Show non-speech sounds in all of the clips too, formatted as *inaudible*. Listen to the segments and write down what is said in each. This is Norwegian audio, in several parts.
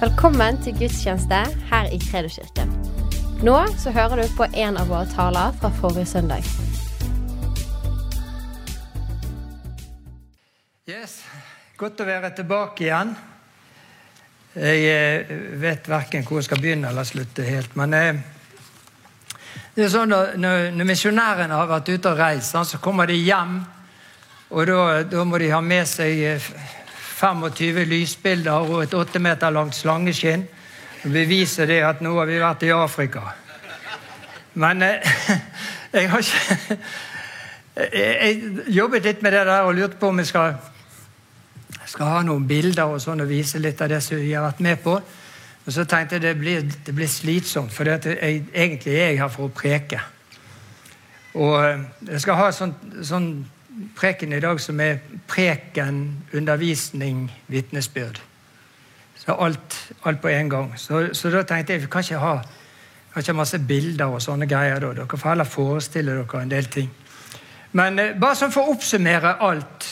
Velkommen til gudstjeneste her i Kredoskirken. Nå så hører du på en av våre taler fra forrige søndag. Yes. Godt å være tilbake igjen. Jeg eh, vet verken hvor jeg skal begynne eller slutte helt. Men eh, det er sånn at når, misjonærene har vært ute og reist, så kommer de hjem. Og da, da må de ha med seg eh, 25 lysbilder og et 8 meter langt slangeskinn. Det beviser det at nå har vi vært i Afrika. Men eh, *laughs* jeg har ikke jeg, jobbet litt med det der og lurte på om jeg skal skal ha noen bilder og sånn og vise litt av det som vi har vært med på. Og så tenkte jeg det blir, det blir slitsomt, for det jeg, egentlig er jeg her for å preke. Og eh, jeg skal ha sånn, sånn preken i dag som er preken, undervisning, vitnesbyrd. Så alt, alt på en gang. Så, så, da tenkte jeg vi kan ikke ha kan ikke ha masse bilder og sånne greier. da. Dere får heller forestille dere en del ting. Men eh, bare sånn for å oppsummere alt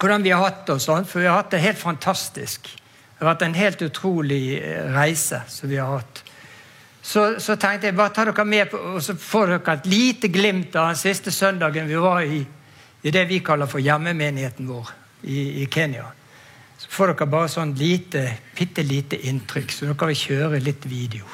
hvordan vi har hatt det. og Sånn, for vi har hatt det helt fantastisk. Det har vært en helt utrolig eh, reise som vi har hatt. Så, så tenkte jeg bare ta dere med på, og så får dere et lite glimt av den siste søndagen vi var i, i det vi kaller for hjemmemenigheten vår i, i Kenya. Så får dere bare sånn lite, bitte lite inntrykk, så dere vil kjøre litt video.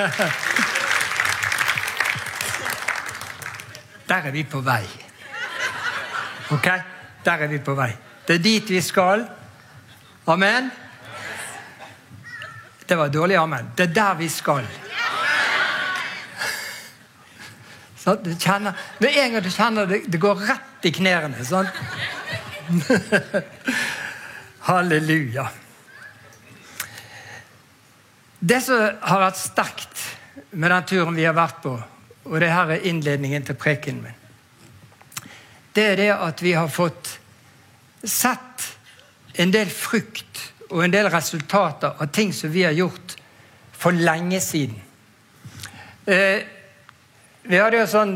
*laughs* Der er vi på vei. Ok? Der er vi på vei. Det er dit vi skal. Amen? Det var dårlig amen. Det er der vi skal. Så du kjenner, Med en gang du kjenner det, det går rett i knærne. Sånn. *laughs* Halleluja. Det som har vært sterkt med den turen vi har vært på, og det her er innledningen til preken min, det er det at vi har fått sett en del frukt og en del resultater av ting som vi har gjort for lenge siden. Eh, vi hadde jo sånn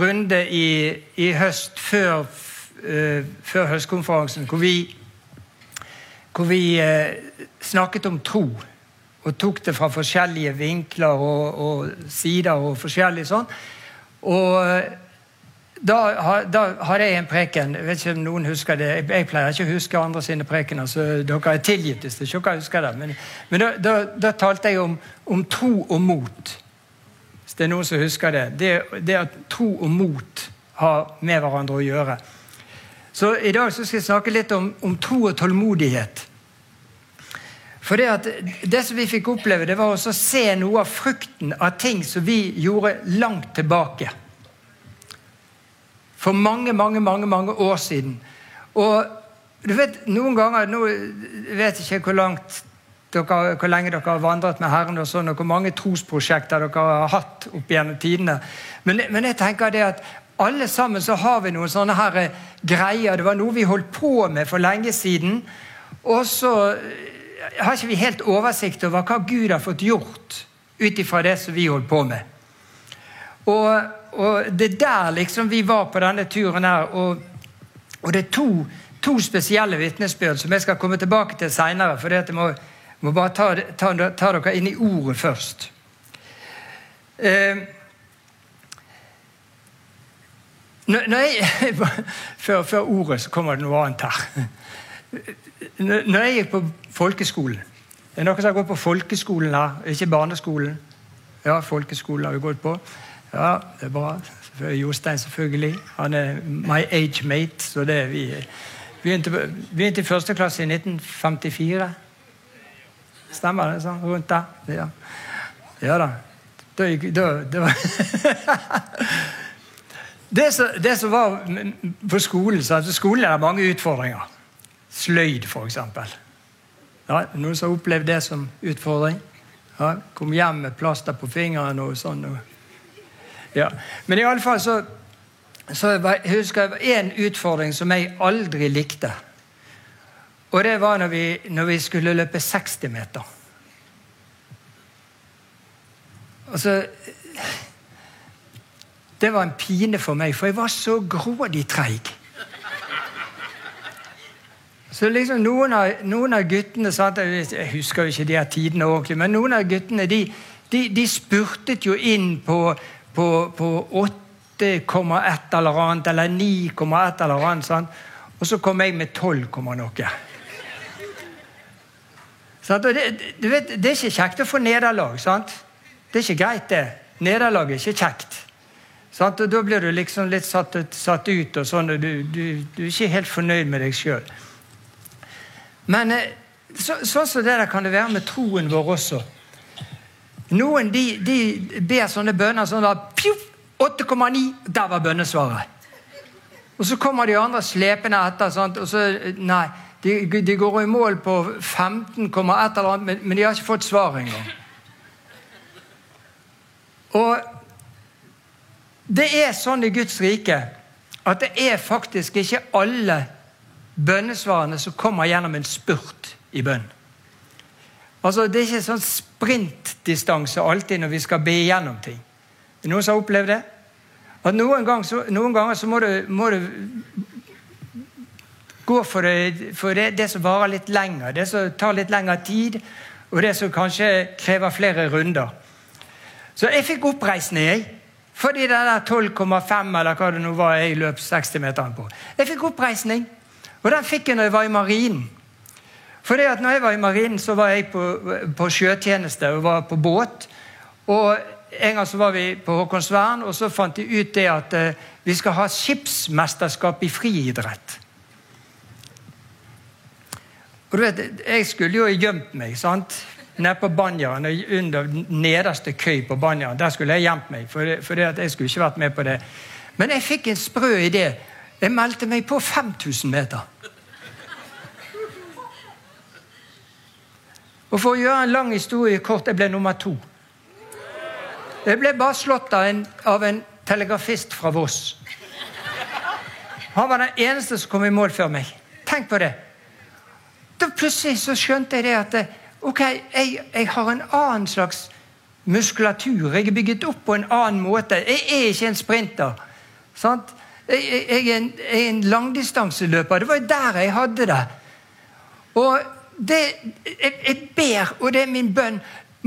runde i, i høst før, eh, før høstkonferansen hvor vi, hvor vi eh, snakket om tro og tok det fra forskjellige vinkler og, og sider og forskjellig sånn. Og da, da hadde jeg en preken. Jeg vet ikke om noen husker det. Jeg, pleier ikke å huske andre sine prekener, så dere er tilgitt hvis dere husker det. Men, men da, da, da, talte jeg om, om, tro og mot. Hvis det er noen som husker det. Det, det at tro og mot har med hverandre å gjøre. Så i dag så skal jeg snakke litt om, om tro og tålmodighet. For det, at det som vi fikk oppleve, det var å se noe av frukten av ting som vi gjorde langt tilbake. For mange, mange, mange mange år siden. Og du vet, noen ganger nå vet jeg ikke hvor langt dere, hvor lenge dere har vandret med Herren, og sånn, og hvor mange trosprosjekter dere har hatt opp gjennom tidene. Men, men jeg tenker det at alle sammen så har vi noen sånne her greier. Det var noe vi holdt på med for lenge siden. Og så har ikke vi helt oversikt over hva Gud har fått gjort ut ifra det som vi holdt på med. Og, og det er der liksom vi var på denne turen her. Og, og det er to, to spesielle vitnesbyrd som jeg skal komme tilbake til seinere. For jeg må, må bare ta, ta, ta, dere inn i ordet først. Eh, når jeg, *laughs* før, før ordet så kommer det noe annet her. Når jeg gikk på folkeskolen Er det noen som har gått på folkeskolen her? Ikke barneskolen? Ja, folkeskolen har vi gått på. Ja, det er bra. Jostein, selvfølgelig. Han er my age mate, så det er vi Begynte, begynte i første klasse i 1954. Stemmer det? sånn Rundt der? Ja, ja da. Da gikk da, *laughs* det, som, det som var på skolen så Skolen er det mange utfordringer. Sløyd, f.eks. Ja, noen som har opplevd det som utfordring? Ja, kom hjem med plaster på fingrene og sånn. Ja. Men iallfall så, så jeg husker jeg en utfordring som jeg aldri likte. Og det var når vi, når vi skulle løpe 60 meter. Altså Det var en pine for meg, for jeg var så grådig treig. Så liksom noen av, noen av guttene sant? Jeg husker jo ikke de her tidene ordentlig, men noen av guttene de, de, de spurtet jo inn på, på, på 8,1 eller annet, eller 9,1 eller annet. Sant? Og så kom jeg med 12, noe. Og det, vet, det er ikke kjekt å få nederlag. sant? Det er ikke greit, det. Nederlag er ikke kjekt. Sant? Og Da blir du liksom litt satt, satt ut, og sånn, og du, du, du, er ikke helt fornøyd med deg sjøl. Men eh, så, sånn som det der kan det være med troen vår også. Noen de, de ber sånne bønner sånn da 8,9! Der var bønnesvaret. Og så kommer de andre slepende etter. Sant? og så, Nei, de, de, går i mål på 15,1 eller annet, men de har ikke fått svar engang. Og det er sånn i Guds rike at det er faktisk ikke alle bønnesvarene som kommer gjennom en spurt i bønn. Altså, Det er ikke sånn sprintdistanse alltid når vi skal be igjennom ting. Er det noen som har opplevd det? At Noen, gang så, noen ganger så må du, må du gå for, det, for det, det, som varer litt lenger, det som tar litt lengre tid, og det som kanskje krever flere runder. Så jeg fikk oppreisning, jeg. Fordi det der 12,5 eller hva det nå var jeg løp 60-meteren på. Jeg fikk oppreisning. Og den fikk jeg når jeg var i marinen. For det at når jeg var i marinen, så var jeg på, på sjøtjeneste og var på båt. Og En gang så var vi på Håkonsvern, og så fant de ut det at eh, vi skal ha skipsmesterskap i friidrett. Og du vet, Jeg skulle jo gjemt meg sant? nede på banjaren, under nederste køy på banjaren. Der skulle jeg gjemt meg, for, det, for det at jeg skulle ikke vært med på det. Men jeg fikk en sprø idé. Jeg meldte meg på 5000 meter. Og For å gjøre en lang historie kort jeg ble nummer to. Jeg ble bare slått av en, av en telegrafist fra Voss. Han var den eneste som kom i mål før meg. Tenk på det. Da Plutselig så skjønte jeg det at ok, jeg, jeg har en annen slags muskulatur. Jeg er bygget opp på en annen måte. Jeg er ikke en sprinter. Sant? Jeg, jeg, jeg, er en, jeg er en langdistanseløper. Det var der jeg hadde det. Og det, jeg, jeg ber, og det er min bønn,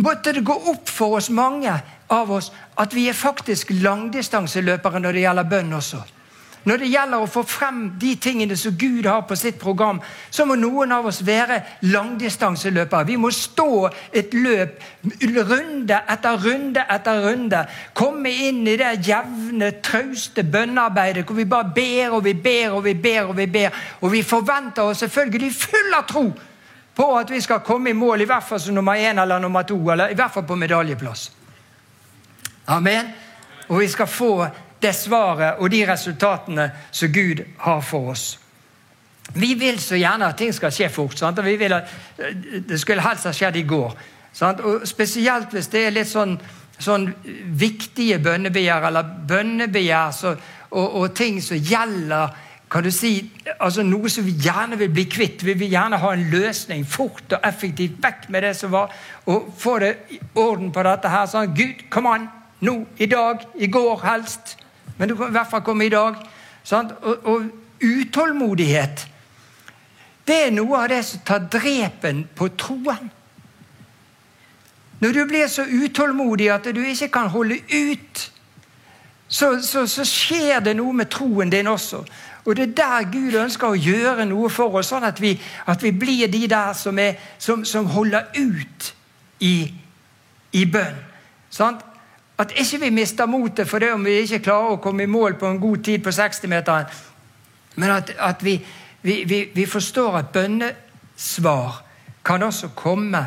måtte det gå opp for oss mange av oss at vi er faktisk langdistanseløpere når det gjelder bønn også. Når det gjelder å få frem de tingene som Gud har på sitt program, så må noen av oss være langdistanseløpere. Vi må stå et løp runde etter runde etter runde. Komme inn i det jevne, trauste bønnearbeidet hvor vi bare ber og vi ber og vi ber. Og vi ber. Og vi forventer oss selvfølgelig full av tro på at vi skal komme i mål, i hvert fall som nummer én eller nummer to, eller i hvert fall på medaljeplass. Amen. Og vi skal få det svaret og de resultatene som Gud har for oss. Vi vil så gjerne at ting skal skje fort. Sant? og vi vil at Det skulle helst ha skjedd i går. Sant? og Spesielt hvis det er litt sånn, sånn viktige bønnebegjær, eller bønnebegjær så, og, og, ting som gjelder kan du si, altså Noe som vi gjerne vil bli kvitt. Vi vil gjerne ha en løsning fort og effektivt vekk med det som var, og få det i orden på dette her. Sånn, Gud, kom an! Nå, i dag, i går helst. Men du kan i hvert fall komme i dag. Og, og, utålmodighet det er noe av det som tar drepen på troen. Når du blir så utålmodig at du ikke kan holde ut, så, så, så skjer det noe med troen din også. Og Det er der Gud ønsker å gjøre noe for oss, sånn at vi, at vi blir de der som, er, som, som holder ut i, i bønn. Sant? At ikke vi mister motet for det om vi ikke klarer å komme i mål på en god tid på 60-meteren, men at, at vi, vi, vi, forstår at bønnesvar kan også komme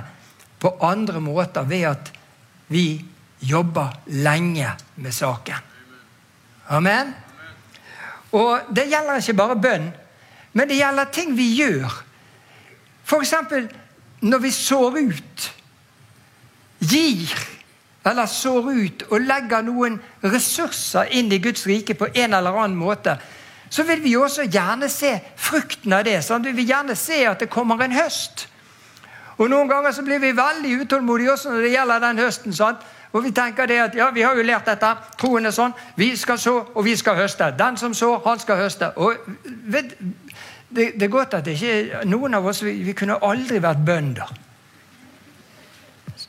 på andre måter ved at vi jobber lenge med saken. Amen. Og det gjelder ikke bare bønn, men det gjelder ting vi gjør. F.eks. når vi sår ut, gir eller sår ut og legger noen ressurser inn i Guds rike på en eller annen måte, så vil vi også gjerne se frukten av det. Sant? Vi vil gjerne se at det kommer en høst. Og Noen ganger så blir vi veldig utålmodige også når det gjelder den høsten. Sant? Og vi tenker det at ja, vi har jo lært dette. Troen er sånn. Vi skal så, og vi skal høste. Den som så, han skal høste. Og vet, det, det, er godt at ikke noen av oss vi, vi kunne aldri vært bønder.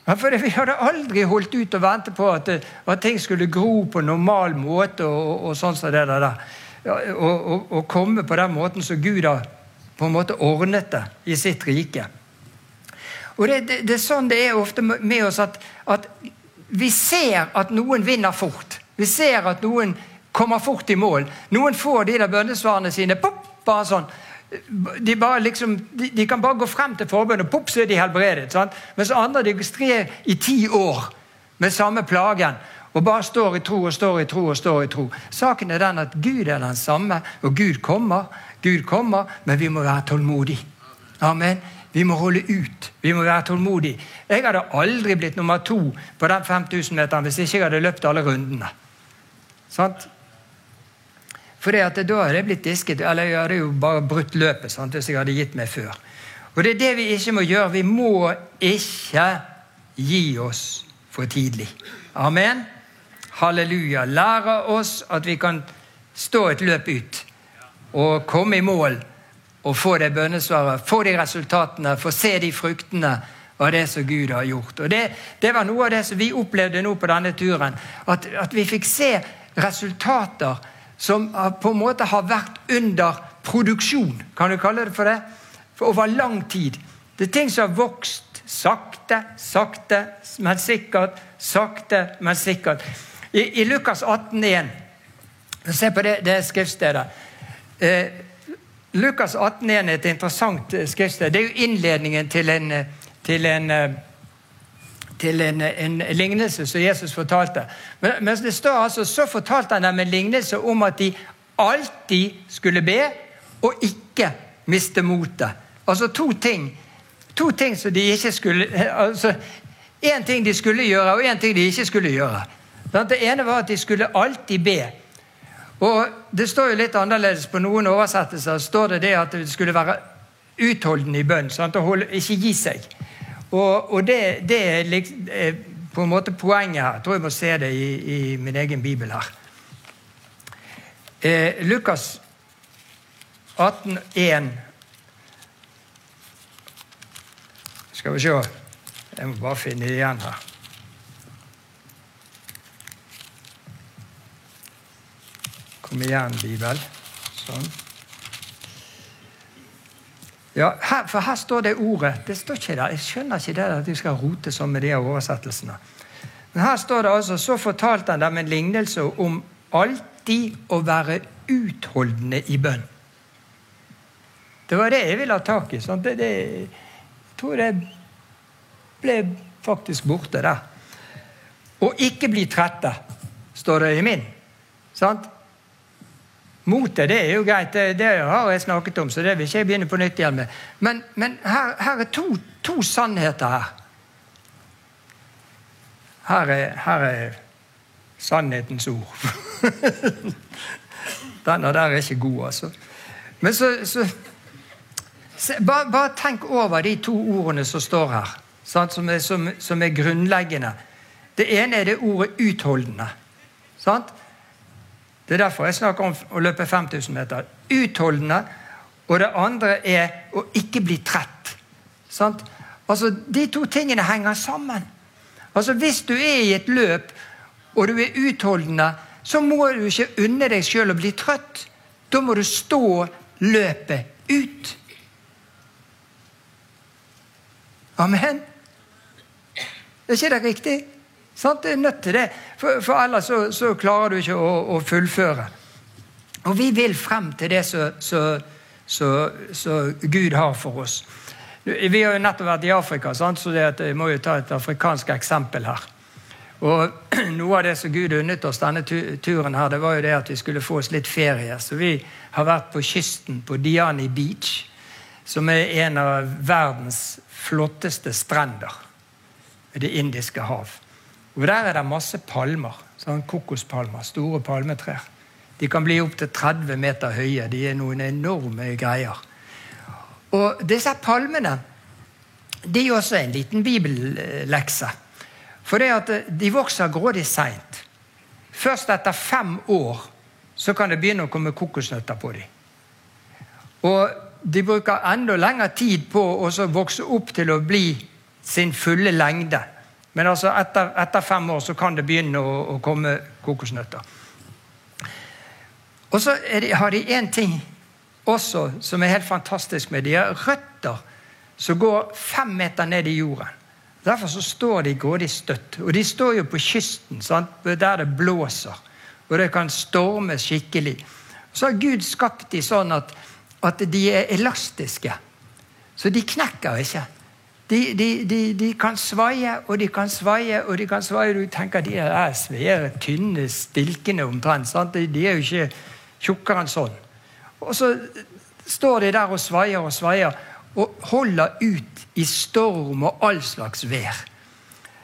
For Vi hadde aldri holdt ut og vente på at, at ting skulle gro på normal måte. og, og sånn som det der. Og, og, og, komme på den måten som Gud har på en måte ordnet det i sitt rike. Og Det, det, det er sånn det er ofte med oss at, at vi ser at noen vinner fort. Vi ser at noen kommer fort i mål. Noen får de der bønnesvarene sine pop, bare sånn. De, bare liksom, de, de, kan bare gå frem til forbundet, og pop, så er de helbredet. Sant? Mens andre de strer i ti år med samme plagen. Og bare står i tro og står i tro og står i tro. Saken er den at Gud er den samme, og Gud kommer. Gud kommer, men vi må være tålmodige. Amen. Vi må holde ut. Vi må være tålmodige. Jeg hadde aldri blitt nummer to på den 5000-meteren hvis ikke jeg hadde løpt alle rundene. Sant? For da hadde jeg blitt disket, eller jeg hadde jo bare brutt løpet sant, hvis jeg hadde gitt meg før. Og Det er det vi ikke må gjøre. Vi må ikke gi oss for tidlig. Amen. Halleluja. Lære oss at vi kan stå et løp ut og komme i mål og få det bønnesvaret, få de resultatene, få se de fruktene av det som Gud har gjort. Og det, det, var noe av det som vi opplevde nå på denne turen. At, at vi fikk se resultater som på en måte har vært under produksjon, kan du kalle det for det? For over lang tid. Det er ting som har vokst sakte, sakte, men sikkert. Sakte, men sikkert. I, i Lukas 18,1 Se på det, det skriftstedet. Eh, Lukas 18 er et interessant eh, skriftsted. Det er jo innledningen til en, eh, til en, eh, til en, en lignelse som Jesus fortalte. Men, men, det står altså, Så fortalte han dem en lignelse om at de alltid skulle be og ikke miste motet. Altså to ting. To ting som de ikke skulle altså Én ting de skulle gjøre, og én ting de ikke skulle gjøre. Det ene var at de skulle alltid be. Og Det står jo litt annerledes på noen oversettelser. står det det at det skulle være utholdende i bønn. Sant? Og holde, ikke gi seg. Og, og det, det, er på en måte poenget her. Jeg tror jeg må se det i, i min egen bibel her. Eh, Lukas 18, 1. Skal vi se Jeg må bare finne det igjen her. Kom igjen, Bibel. Sånn. Ja, her, for her står det ordet. Det står ikke der. Jeg skjønner ikke det at de skal rote sånn med de oversettelsene. Men her står det altså Så fortalte han dem en lignelse om alltid å være utholdende i bønn. Det var det jeg ville ha tak i. Det, det, jeg tror det ble faktisk borte der. Og ikke bli trette, står det i min. Sant? Motet det er jo greit, det, det, har jeg snakket om, så det vil ikke jeg begynne på nytt igjen med. Men, men her, her, er to, to, sannheter her. Her er, her er sannhetens ord. *laughs* Denne der er ikke god, altså. Men så, så se, bare, bare, tenk over de to ordene som står her, sant, som, er, som, som, er, grunnleggende. Det ene er det ordet 'utholdende'. Sant? Det er derfor jeg snakker om å løpe 5000 meter. Utholdende. Og det andre er å ikke bli trett. Sant? Altså, De to tingene henger sammen. Altså, Hvis du er i et løp og du er utholdende, så må du ikke unne deg sjøl å bli trøtt. Da må du stå løpet ut. Amen. Er ikke det riktig? Sant? Det er nødt til det, for, for ellers så, så, klarer du ikke å, å, fullføre. Og vi vil frem til det som Gud har for oss. Vi har jo nettopp vært i Afrika, sant? så jeg må jo ta et afrikansk eksempel her. Og *clears throat* Noe av det som Gud unnet oss denne turen, her, det var jo det at vi skulle få oss litt ferie. Så vi har vært på kysten på Diani Beach, som er en av verdens flotteste strender ved Det indiske hav. Og Der er det masse palmer. sånn Kokospalmer. Store palmetrær. De kan bli opptil 30 meter høye. De er noen enorme greier. Og disse palmene de er også en liten bibellekse. For det at de vokser grådig seint. Først etter fem år så kan det begynne å komme kokosnøtter på dem. Og de bruker enda lengre tid på å vokse opp til å bli sin fulle lengde. Men altså etter, etter fem år så kan det begynne å, å komme kokosnøtter. Og så de, har de én ting også som er helt fantastisk med De har røtter som går fem meter ned i jorden. Derfor så står de grådig støtt. Og de står jo på kysten, sant? der det blåser. Og det kan storme skikkelig. Så har Gud skapt de sånn at, at de er elastiske. Så de knekker ikke. De, de, de, de, kan svaie og de kan svaie og de kan svaie. Du tenker de er svære, tynne, stilkende omtrent. Sant? De er jo ikke tjukkere enn sånn. Og så står de der og svaier og svaier og holder ut i storm og all slags vær.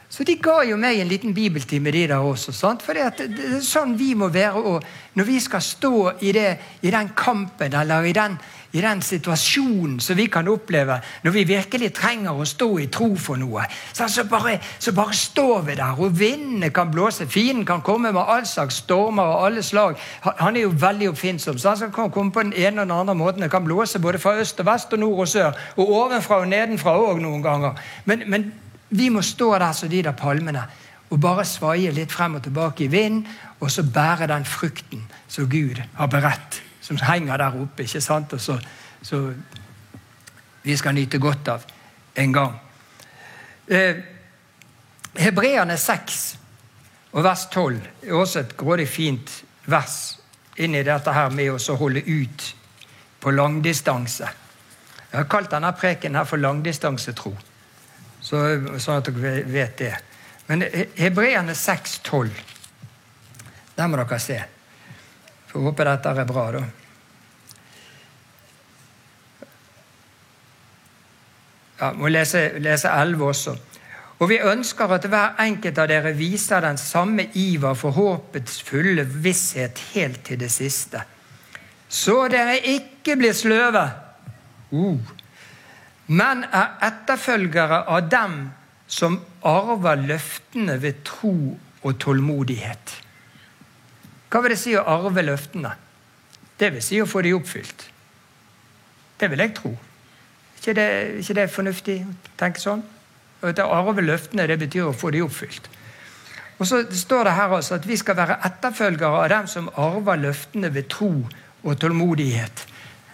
Så de ga jo meg en liten bibeltime, de der også. Sant? For det, er sånn vi må være og når vi skal stå i, det, i den kampen eller i den, i den, situasjonen som vi kan oppleve når vi virkelig trenger å stå i tro for noe. Så bare, så bare står vi der, og vindene kan blåse. Fienden kan komme med all slags stormer og alle slag. Han er jo veldig oppfinnsom. Så han kan komme på den ene og den andre måten. Det kan blåse både fra øst og vest og nord og sør. Og ovenfra og nedenfra òg noen ganger. Men, men vi må stå der som de der palmene og bare svaie litt frem og tilbake i vinden, og så bære den frukten som Gud har beredt, som henger der oppe. ikke sant? Og så, så vi skal nyte godt av en gang. Eh, Hebreerne 6 og vers 12 er også et grådig fint vers inni dette her med å holde ut på langdistanse. Jeg har kalt denne preken her for langdistansetro. Så, sånn at dere vet det. Men Hebreerne 6,12, der må dere se. Får håpe dette er bra, da. Ja, må lese, lese 11 også. Og vi ønsker at hver enkelt av dere viser den samme iver for håpets fulle visshet helt til det siste. Så dere ikke blir sløve. Uh men er etterfølgere av dem som arver løftene ved tro og tålmodighet. Hva vil det si å arve løftene? Det vil si å få de oppfylt. Det vil jeg tro. ikke det, ikke det fornuftig å tenke sånn? Å arve løftene det betyr å få de oppfylt. Og så står det her altså at vi skal være etterfølgere av dem som arver løftene ved tro og tålmodighet.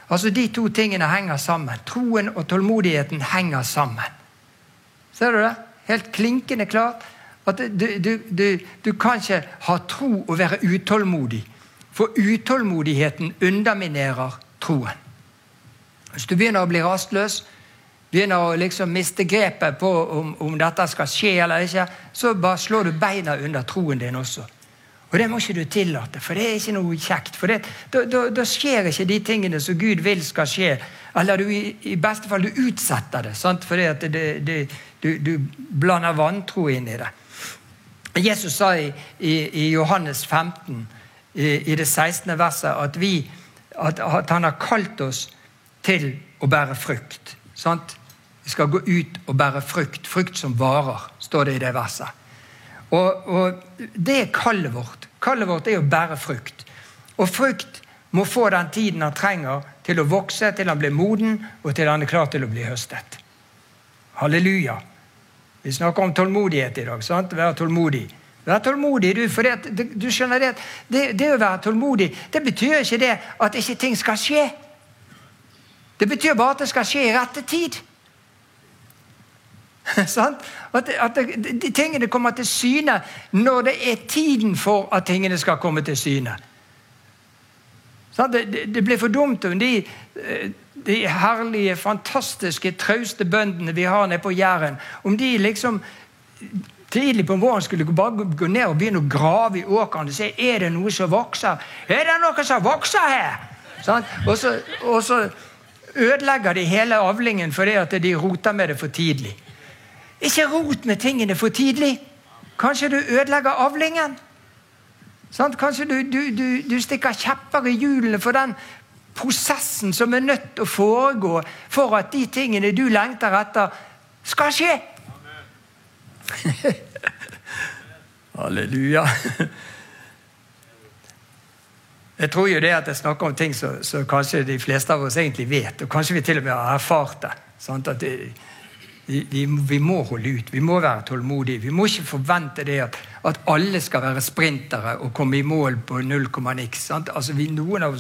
Altså De to tingene henger sammen. Troen og tålmodigheten henger sammen. Ser du det? Helt klinkende klart. At du, du, du, du kan ikke ha tro og være utålmodig. For utålmodigheten underminerer troen. Hvis du begynner å bli rastløs, begynner å liksom miste grepet på om, om dette skal skje eller ikke, så bare slår du beina under troen din også. Og det må ikke du tillate, for det er ikke noe kjekt. For det, da, da, da, skjer ikke de tingene som Gud vil skal skje. Eller du, i, beste fall du utsetter det, sant? fordi at det, det, du, du, blander vantro inn i det. Jesus sa i, i, i Johannes 15, i, det 16. verset, at, vi, at, at, han har kalt oss til å bære frukt. Sant? Vi skal gå ut og bære frukt. Frukt som varer, står det i det verset. Og, og Det er kallet vårt. Kallet vårt er å bære frukt. Og frukt må få den tiden han trenger til å vokse, til han blir moden, og til han er klar til å bli høstet. Halleluja. Vi snakker om tålmodighet i dag. sant? Være tålmodig. Vær tålmodig, du. For det, du skjønner det, det, det å være tålmodig det betyr ikke det at ikke ting skal skje. Det betyr bare at det skal skje i rette tid. *laughs* At, at de tingene kommer til syne når det er tiden for at tingene skal komme til syne. Det, det blir for dumt om de, eh, de herlige, fantastiske, trauste bøndene vi har nede på Jæren, om de liksom tidlig på våren skulle bare gå ned og begynne å grave i åkrene og se er det noe som vokser. Er det noe som vokser her? Sånn? Og, så, og, så, ødelegger de hele avlingen fordi at de roter med det for tidlig. Ikke rot med tingene for tidlig. Kanskje du ødelegger avlingen? Sånn? Kanskje du, du, du, du stikker kjepper i hjulene for den prosessen som er nødt til å foregå for at de tingene du lengter etter, skal skje. *laughs* Halleluja. Jeg tror jo det at jeg snakker om ting som, kanskje de fleste av oss egentlig vet, og kanskje vi til og med har erfart det. Sant? At det, vi, må holde ut, vi må være tålmodige. Vi må ikke forvente det at, at alle skal være sprintere og komme i mål på null komma niks. Altså vi,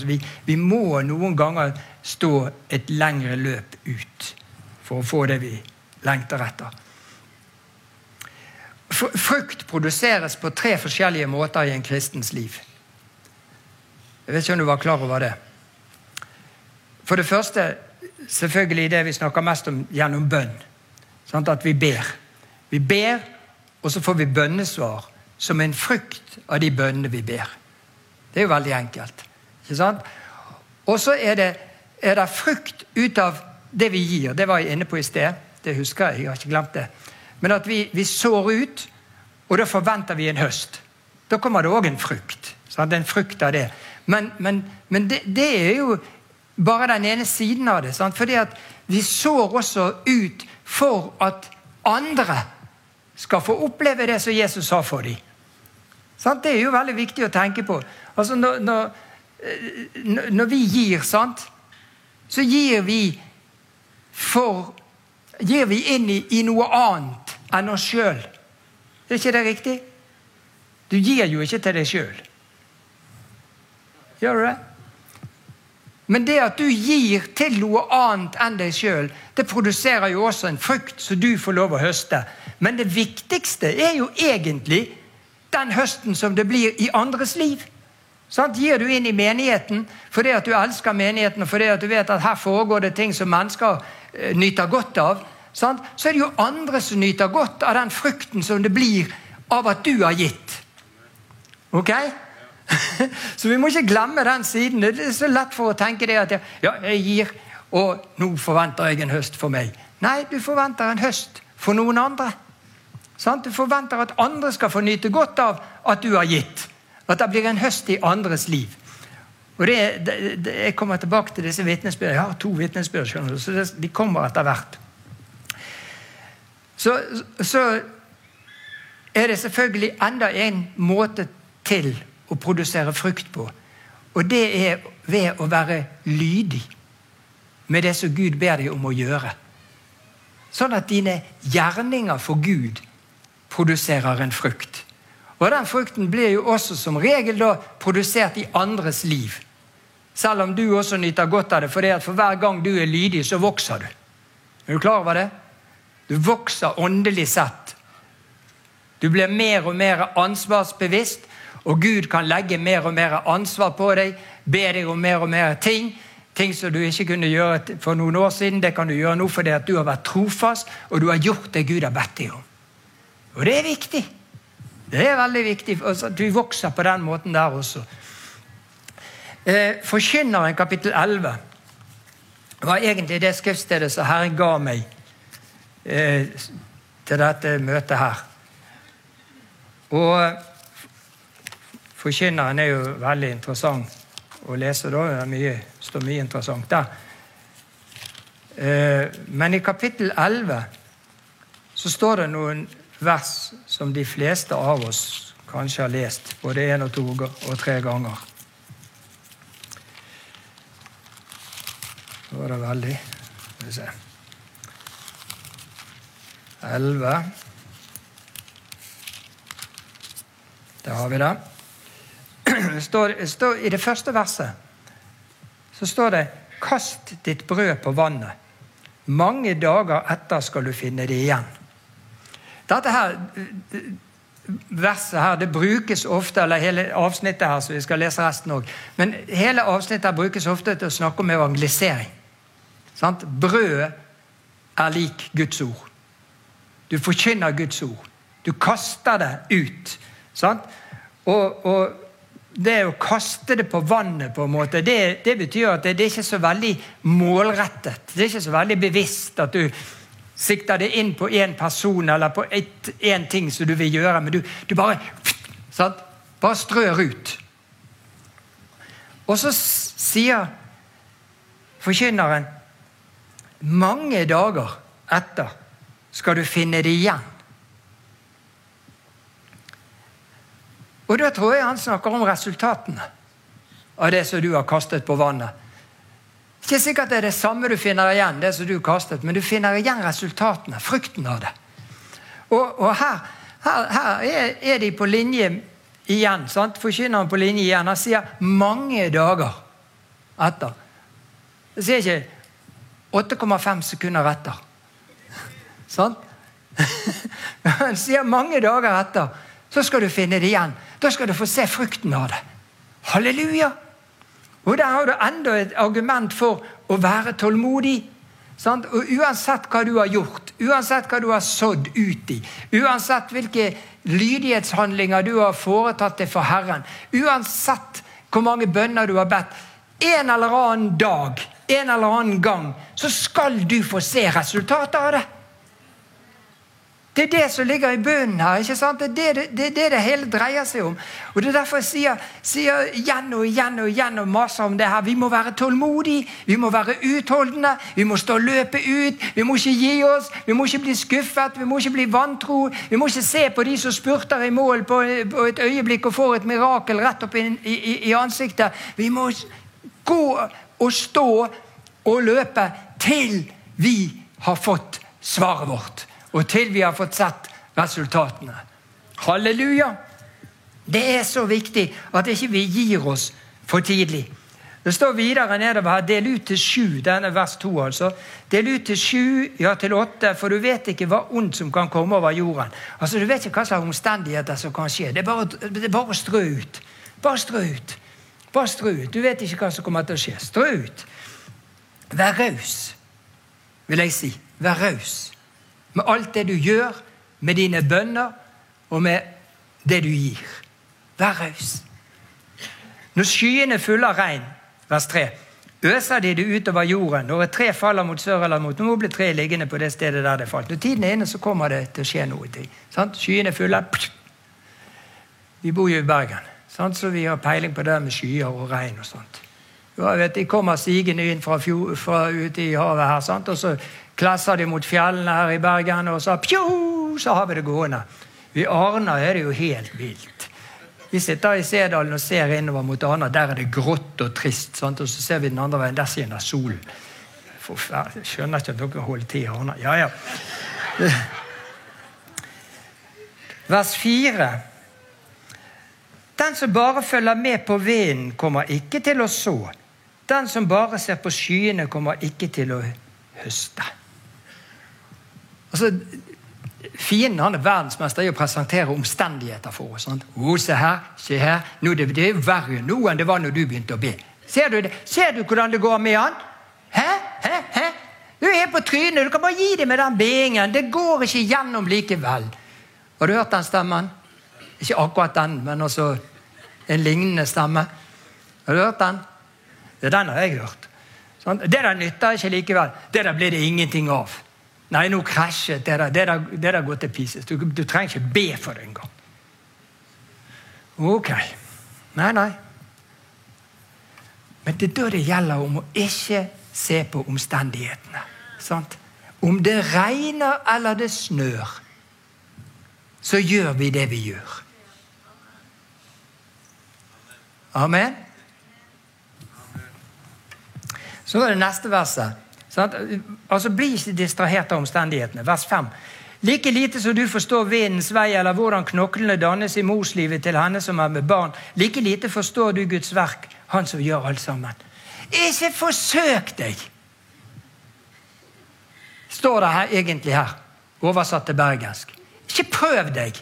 vi, vi må noen ganger stå et lengre løp ut for å få det vi lengter etter. Frukt produseres på tre forskjellige måter i en kristens liv. Jeg vet ikke om du var klar over det. For det første selvfølgelig det vi snakker mest om gjennom bønn. Sånn at vi ber. Vi ber, og så får vi bønnesvar som en frukt av de bønnene vi ber. Det er jo veldig enkelt. ikke sant? Og så er det, er det frukt ut av det vi gir. Det var jeg inne på i sted. Det husker jeg. Jeg har ikke glemt det. Men at vi, vi sår ut, og da forventer vi en høst. Da kommer det òg en frukt. Sant? En frukt av det. Men, men, men det, det, er jo bare den ene siden av det. Sant? Fordi at vi sår også ut for at andre skal få oppleve det som Jesus sa for dem. Det er jo veldig viktig å tenke på. Altså når, når, eh, når vi gir, sant, så gir vi for Gir vi inn i, i noe annet enn oss sjøl. Er ikke det riktig? Du gir jo ikke til deg sjøl. Gjør du det? Men det at du gir til noe annet enn deg sjøl, det produserer jo også en frukt som du får lov å høste. Men det viktigste er jo egentlig den høsten som det blir i andres liv. Sant? gir du inn i menigheten fordi at du elsker menigheten og fordi at du vet at her foregår det ting som mennesker eh, nyter godt av, sant? så er det jo andre som nyter godt av den frukten som det blir av at du har gitt. Ok? *laughs* Så vi må ikke glemme den siden. Det er så lett for å tenke det at ja, jeg gir, og nå forventer jeg en høst for meg. Nei, du forventer en høst for noen andre. Du forventer at andre skal få nyte godt av at du har gitt. At det blir en høst i andres liv. Og det, det, det, Jeg kommer tilbake til disse vitnesbyrdene. Jeg har to vitnesbyrd, så de kommer etter hvert. Så, så er det selvfølgelig enda en måte til å produsere frukt på. Og det er ved å være lydig med det som Gud ber deg om å gjøre. Sånn at dine gjerninger for Gud produserer en frukt. Og den frukten blir jo også som regel da produsert i andres liv. Selv om du også nyter godt av det, for for hver gang du er lydig, så vokser du. Er du klar over det? Du vokser åndelig sett. Du blir mer og mer ansvarsbevisst, og Gud kan legge mer og mer ansvar på deg, be deg om mer og mer ting. Ting som du ikke kunne gjøre for noen år siden, det kan du gjøre nå fordi at du har vært trofast, og du har gjort det Gud har bedt deg om. Og det er viktig. Det er veldig viktig at du vokser på den måten der også. Eh, Forkynneren kapittel 11 var egentlig det skriftstedet som Herren ga meg eh, til dette møtet her. Og Forkynneren er jo veldig interessant å lese. da, Det mye, står mye interessant der. Eh, men i kapittel 11 så står det noen vers som de fleste av oss kanskje har lest både én og to og tre ganger. Så var det veldig Skal vi se 11. Der har vi det. Står, står, I det første verset så står det 'Kast ditt brød på vannet'. Mange dager etter skal du finne det igjen. Dette her verset her det brukes ofte, eller hele avsnittet her, så vi skal lese resten òg. Men hele avsnittet her brukes ofte til å snakke om evangelisering. Sant? Brødet er lik Guds ord. Du forkynner Guds ord. Du kaster det ut. Sant? Og, og, det å kaste det på vannet, på en måte, det, det betyr at det, det, er ikke så veldig målrettet. Det er ikke så veldig bevisst at du sikter det inn på én person eller på én ting som du vil gjøre, men du, du bare sant? Bare strør ut. Og så sier forkynneren mange dager etter skal du finne det igjen. Og da tror jeg han snakker om resultatene av det som du har kastet på vannet. Ikke sikkert det er det samme du finner igjen, det som du kastet, men du finner igjen resultatene, frukten av det. Og, og her, her, her er, de på linje igjen. sant? Forkynneren på linje igjen. Han sier 'mange dager' etter. Det sier ikke 8,5 sekunder etter. *laughs* Sant? *laughs* Han sier mange dager etter. Så skal du finne det igjen. Da skal du få se frukten av det. Halleluja! Og Der har du enda et argument for å være tålmodig. Sant? Og Uansett hva du har gjort, uansett hva du har sådd ut i, uansett hvilke lydighetshandlinger du har foretatt deg for Herren, uansett hvor mange bønner du har bedt, en eller annen dag, en eller annen gang, så skal du få se resultatet av det. Det er det som ligger i bunnen her. ikke sant? Det er det det, det, det hele dreier seg om. Og Det er derfor jeg sier, sier igjen og igjen og igjen og maser om det her. Vi må være tålmodige, vi må være utholdende, vi må stå og løpe ut. Vi må ikke gi oss, vi må ikke bli skuffet, vi må ikke bli vantro. Vi må ikke se på de som spurter i mål på, på et øyeblikk og får et mirakel rett opp i, i, i ansiktet. Vi må gå og stå og løpe til vi har fått svaret vårt og til vi har fått sett resultatene. Halleluja! Det er så viktig at ikke vi gir oss for tidlig. Det står videre nedover her del ut til sju. Denne vers to, altså. Del ut til sju, ja til åtte, for du vet ikke hva ondt som kan komme over jorden. Altså, Du vet ikke hva slags omstendigheter som kan skje. Det er bare, det er bare å strø ut. Bare strø ut. Bare strø ut. Du vet ikke hva som kommer til å skje. Strø ut. Vær raus, vil jeg si. Vær raus med alt det du gjør, med dine bønner og med det du gir. Vær raus. Når skyene er fulle av regn, vers 3, øser de det utover jorden. Når et tre faller mot sør eller mot nord, blir treet liggende på det stedet der det falt. Når tiden er inne, så kommer det til å skje noe. Sant? Skyene er fulle. Vi bor jo i Bergen, sant? så vi har peiling på det med skyer og regn og sånt. Ja, vet, de kommer sigende inn fra, fra ute i havet her, sant? og så klesser de mot fjellene her i Bergen, og så pjo, så har vi det gående. I Arna er det jo helt vilt. Vi sitter i Sedalen og ser innover mot Arna. Der er det grått og trist. Sant? Og så ser vi den andre veien. Der skinner solen. Jeg skjønner ikke at dere holder til i Arna. Ja, ja. Vers 4. Den som bare følger med på vinden, kommer ikke til å så. Den som bare ser på skyene, kommer ikke til å høste. Altså, Fienden han er verdensmester i å presentere omstendigheter for oss. Oh, se her, se her. Nå, det, det er verre nå enn det var når du begynte å be. Ser du, det? Ser du hvordan det går med han? Hæ? Hæ? Hæ? Du er på trynet. Du kan bare gi det med den beingen. Det går ikke gjennom likevel. Har du hørt den stemmen? Ikke akkurat den, men også en lignende stemme. Har du hørt den? Er den har jeg hørt. Det der nytter ikke likevel. Det der blir det ingenting av. Nei, nå krasjet det der. Det der, går til pieces. Du, du, trenger ikke be for det engang. Ok. Nei, nei. Men det er da det gjelder om å ikke se på omstendighetene. Sant? Om det regner eller det snør, så gjør vi det vi gjør. Amen. Så er det neste verset. Altså, Bli ikke distrahert av omstendighetene. Vers 5. Like lite som du forstår vindens vei eller hvordan knoklene dannes i morslivet til henne som er med barn, like lite forstår du Guds verk, Han som gjør alt sammen. Ikke forsøk deg! Står det her egentlig her, oversatt til bergensk. Ikke prøv deg!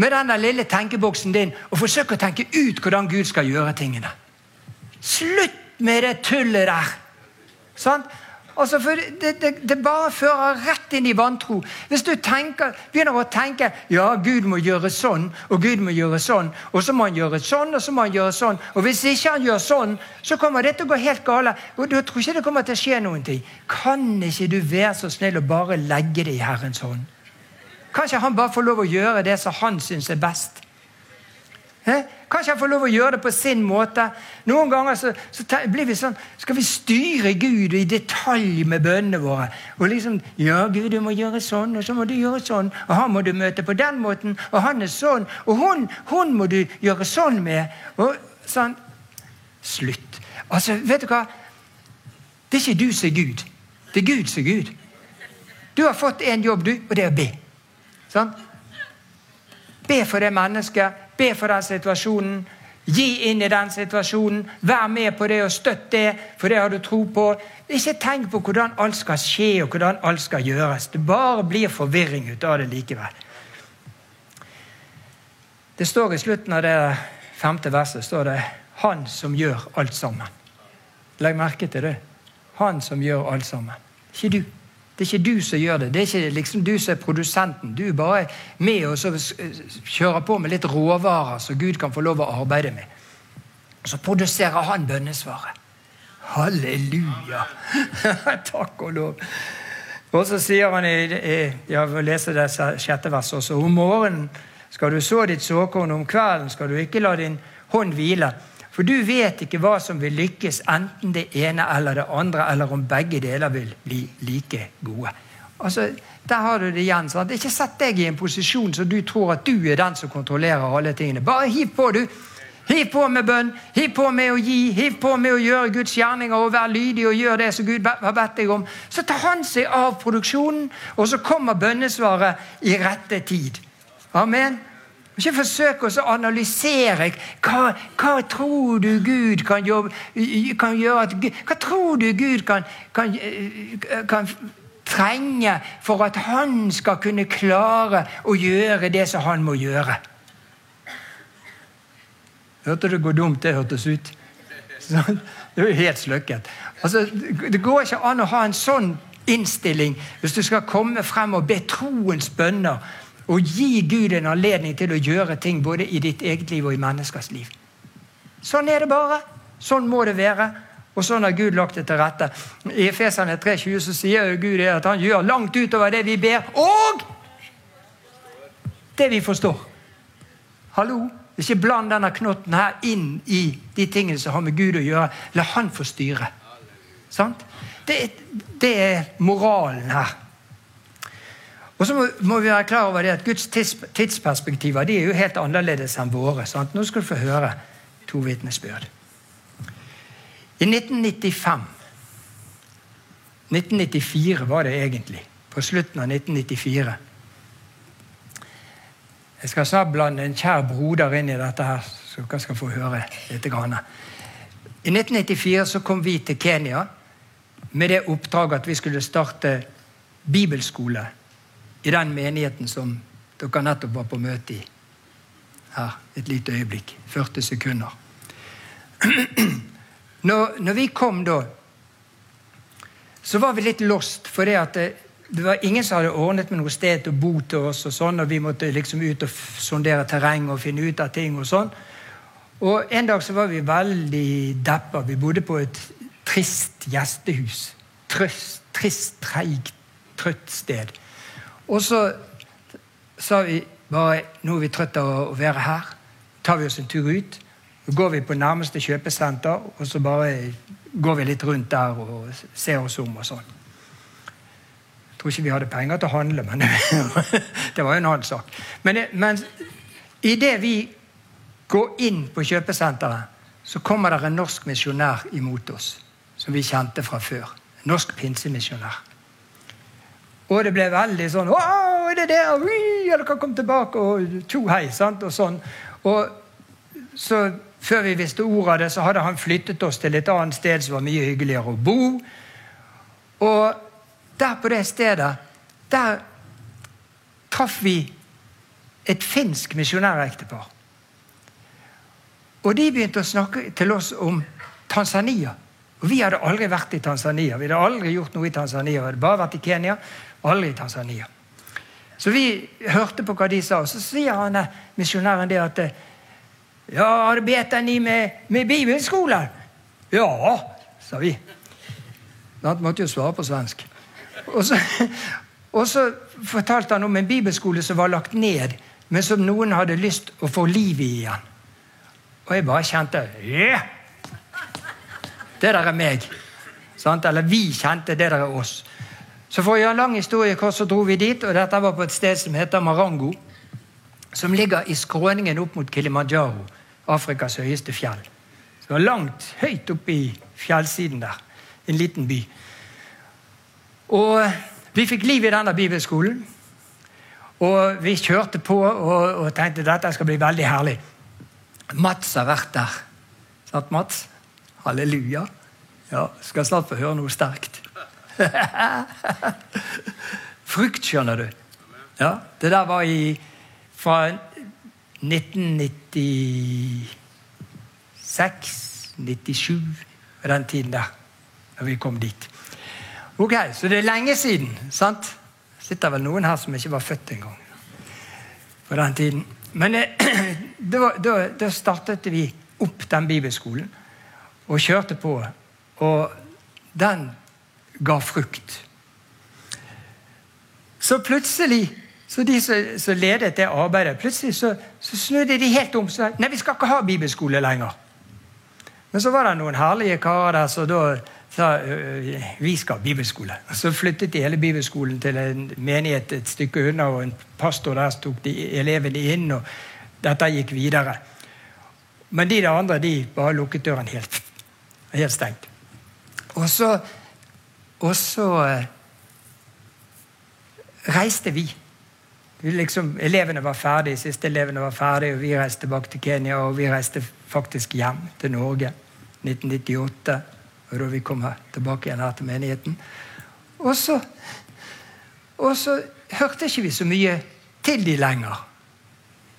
med den lille tenkeboksen din og forsøk å tenke ut hvordan Gud skal gjøre tingene. Slutt med det tullet der! Sånn? Altså, det, det, det, bare fører rett inn i vantro. Hvis du tenker, begynner å tenke ja, Gud må gjøre sånn, og Gud må gjøre sånn, og så må han gjøre sånn, og så må han gjøre sånn, og hvis ikke han gjør sånn, så kommer det til å gå helt gale. Og du tror ikke det kommer til å skje noen ting. Kan ikke du være så snill å bare legge det i Herrens hånd? Kan ikke han bare få lov å gjøre det som han syns er best? He? Kan ikke han får lov å gjøre det på sin måte? Noen ganger så, så blir vi sånn Skal vi styre Gud i detalj med bønnene våre? Og liksom Ja, Gud, du må gjøre sånn, og så må du gjøre sånn. Og han må du møte på den måten, og han er sånn. Og hun, hun må du gjøre sånn med. Og sånn Slutt. Altså, vet du hva? Det er ikke du som er Gud. Det er Gud som er Gud. Du har fått én jobb, du, og det er å be. Sånn? Be for det mennesket Be for den situasjonen. Gi inn i den situasjonen. Vær med på det og støtt det, for det har du tro på. Ikke tenk på hvordan alt skal skje og hvordan alt skal gjøres. Det bare blir forvirring ut av det likevel. Det står i slutten av det femte verset står det 'Han som gjør alt sammen'. Legg merke til det. Han som gjør alt sammen. Ikke du. Det er ikke du som gjør det. Det er ikke liksom du som er produsenten. Du er bare med og kjører på med litt råvarer som Gud kan få lov å arbeide med. Så produserer han bønnesvaret. Halleluja! *laughs* Takk og lov. Og så sier han i, Jeg vil lese det sjette verset også. Om morgenen skal du så ditt såkorn, om kvelden skal du ikke la din hånd hvile. For du vet ikke hva som vil lykkes, enten det ene eller det andre, eller om begge deler vil bli like gode. Altså, Der har du det igjen. sant? Ikke sett deg i en posisjon så du tror at du er den som kontrollerer alle tingene. Bare hiv på, du! Hiv på med bønn, hiv på med å gi, hiv på med å gjøre Guds gjerninger og være lydig og gjøre det som Gud har bedt deg om. Så tar han seg av produksjonen, og så kommer bønnesvaret i rette tid. Amen. Ikke forsøk å analysere hva, hva tror du Gud kan, jobbe, kan gjøre Hva tror du Gud kan, kan, kan, trenge for at han skal kunne klare å gjøre det som han må gjøre? Hørte du hvor dumt det hørtes ut? Det er jo helt sløkket. Altså, det går ikke an å ha en sånn innstilling hvis du skal komme frem og be troens bønner og gi Gud en anledning til å gjøre ting både i ditt eget liv og i menneskers liv. Sånn er det bare. Sånn må det være. Og sånn har Gud lagt det til rette. I Efesene 3,20 så sier Gud at han gjør langt utover det vi ber, og det vi forstår. Hallo? Ikke bland denne knotten her inn i de tingene som har med Gud å gjøre. La han få styre. Sant? Det, det er moralen her. Og så må, må, vi være klar over det at Guds tids, tidsperspektiver de er jo helt annerledes enn våre. Sant? Nå skal du få høre to vitnesbyrd. I 1995 1994 var det egentlig. På slutten av 1994. Jeg skal snart blande en kjær broder inn i dette, her, så dere skal få høre litt. Grann. I 1994 så kom vi til Kenya med det oppdraget at vi skulle starte bibelskole i den menigheten som dere nettopp var på møte i. Her, et lite øyeblikk. 40 sekunder. *clears throat* Når, når vi kom da, så var vi litt lost. For det, at det, det, var ingen som hadde ordnet med noe sted til å bo til oss. Og sånn, og vi måtte liksom ut og sondere terreng og finne ut av ting. Og sånn. Og En dag så var vi veldig deppa. Vi bodde på et trist gjestehus. Trist, trist treigt, trøtt sted. Og så sa vi bare nå er vi trøtte av å være her. tar vi oss en tur ut. Så går vi på nærmeste kjøpesenter, og så bare går vi litt rundt der og ser oss om og sånn. Jeg tror ikke vi hadde penger til å handle, men *laughs* det var jo en annen sak. Men, men idet vi går inn på kjøpesenteret, så kommer det en norsk misjonær imot oss, som vi kjente fra før. En norsk pinsemisjonær. Og det ble veldig sånn 'Å, er det der?' Ui, dere kom tilbake, og tjo hei. sant, og sånn. Og så Før vi visste ordet av det, så hadde han flyttet oss til et annet sted som var mye hyggeligere å bo. Og der på det stedet, der traff vi et finsk misjonærektepar. Og de begynte å snakke til oss om Tanzania. Og Vi hadde aldri vært i Tanzania. Vi hadde aldri gjort noe i Tanzania. Vi hadde bare vært i Kenya, aldri i Tanzania. Så vi hørte på hva de sa, og så sier han misjonæren det at Ja, arbeider ni med, med bibelskoler? Ja, sa vi. Han måtte jo svare på svensk. Og så, og så fortalte han om en bibelskole som var lagt ned, men som noen hadde lyst å få liv i igjen. Og jeg bare kjente yeah! Det der er meg. Sant? Eller vi kjente det der er oss. Så for å gjøre en lang historie kort, så dro vi dit, og dette var på et sted som heter Marango. Som ligger i skråningen opp mot Kilimanjaro, Afrikas høyeste fjell. Så det var langt høyt oppe i fjellsiden der. En liten by. Og vi fikk liv i denne bibelskolen. Og vi kjørte på og, og tenkte dette skal bli veldig herlig. Mats har vært der. Sant, Mats? Halleluja. Ja, skal snart få høre noe sterkt. *laughs* Frukt, skjønner du. Ja, Det der var i fra 1996 97 den tiden der. Da vi kom dit. Ok, Så det er lenge siden. sant? Sitter vel noen her som ikke var født engang. På den tiden. Men eh, *clears throat* da, da, da startet vi opp den bibelskolen og kjørte på. Og den ga frukt. Så plutselig, så de som, ledet det arbeidet, plutselig så, så snudde de helt om. Så, nei, vi skal ikke ha bibelskole lenger. Men så var det noen herlige karer der som da sa vi skal ha bibelskole. Så flyttet de hele bibelskolen til en menighet et stykke unna, og en pastor der tok de elevene inn, og dette gikk videre. Men de de andre de bare lukket døren helt helt stengt. Og så, og så eh, reiste vi. liksom, elevene var ferdige, siste elevene var ferdige, og vi reiste tilbake til Kenya. Og vi reiste faktisk hjem til Norge 1998. Og da vi kom her, tilbake igjen her til menigheten. Og så, og så hørte ikke vi så mye til de lenger.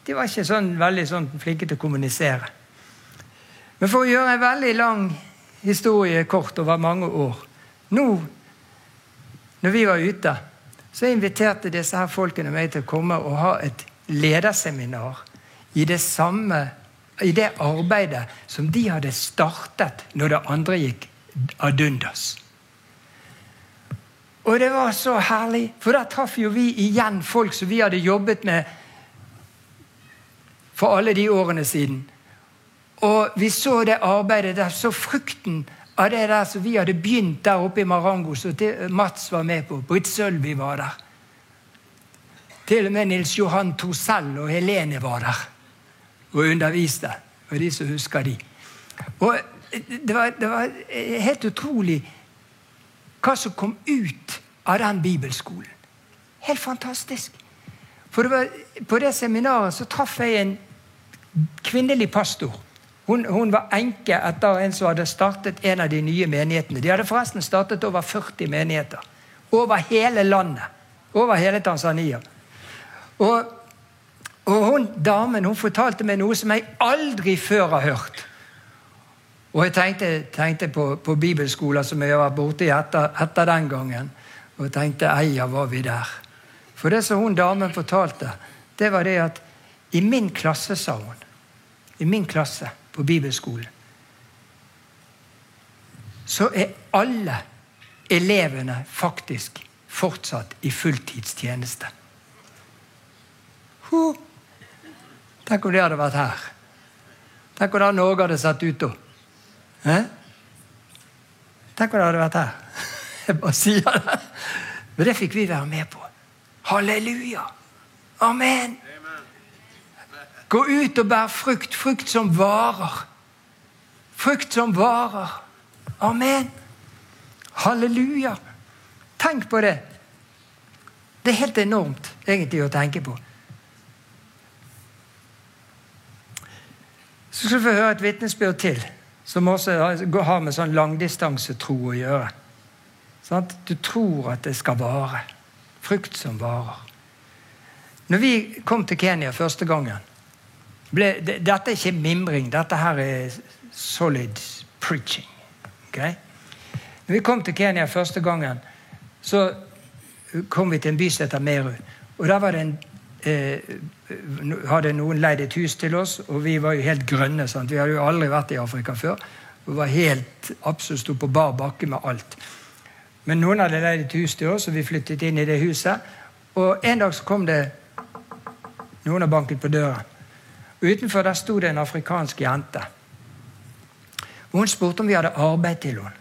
De var ikke sånn veldig sånn flinke til å kommunisere. Men for å gjøre en veldig lang historie kort over mange år. Nå, når vi var ute, så inviterte disse her folkene meg til å komme og ha et lederseminar i det samme i det arbeidet som de hadde startet når det andre gikk ad undas. Og det var så herlig, for da traff jo vi igjen folk som vi hadde jobbet med for alle de årene siden. Og vi så det arbeidet der, så frukten av det der som vi hadde begynt der oppe i Marango, som Mats var med på. Britt Sølvi var der. Til og med Nils Johan Tosell og Helene var der og underviste. Og de som husker de. Og det var, det var helt utrolig hva som kom ut av den bibelskolen. Helt fantastisk. For det var, på det seminaret så traff jeg en kvinnelig pastor hun, hun, var enke etter en som hadde startet en av de nye menighetene. De hadde forresten startet over 40 menigheter. Over hele landet. Over hele Tanzania. Og, og hun damen hun fortalte meg noe som jeg aldri før har hørt. Og jeg tenkte, tenkte på, på, bibelskoler som jeg var borti etter, etter den gangen. Og jeg tenkte eia, var vi der. For det som hun damen fortalte, det var det at i min klasse, sa hun I min klasse på bibelskolen, så er alle elevene faktisk fortsatt i fulltidstjeneste. Huh. Tenk om det hadde vært her. Tenk hvordan Norge hadde sett ut da. Eh? Tenk om det hadde vært her. *laughs* Jeg bare sier det. Men det fikk vi være med på. Halleluja! Amen! Gå ut og bær frukt, frukt som varer. Frukt som varer. Amen. Halleluja. Tenk på det. Det er helt enormt egentlig å tenke på. Så skal du få høre et vitnesbyrd til, som også har med sånn langdistansetro å gjøre. Sånn? Du tror at det skal vare. Frukt som varer. Når vi kom til Kenya første gangen ble, det, Dette er ikke mimring, dette her er solid preaching. Okay? Når vi kom til Kenya første gangen, så kom vi til en by som heter Meru. Og der var det en eh, hadde noen leid et hus til oss, og vi var jo helt grønne. Sant? Vi hadde jo aldri vært i Afrika før. Vi var helt absolutt sto på bar bakke med alt. Men noen hadde leid et hus til oss, og vi flyttet inn i det huset. Og en dag så kom det noen og banket på døren. Utenfor der sto det en afrikansk jente. Hun spurte om vi hadde arbeid til henne.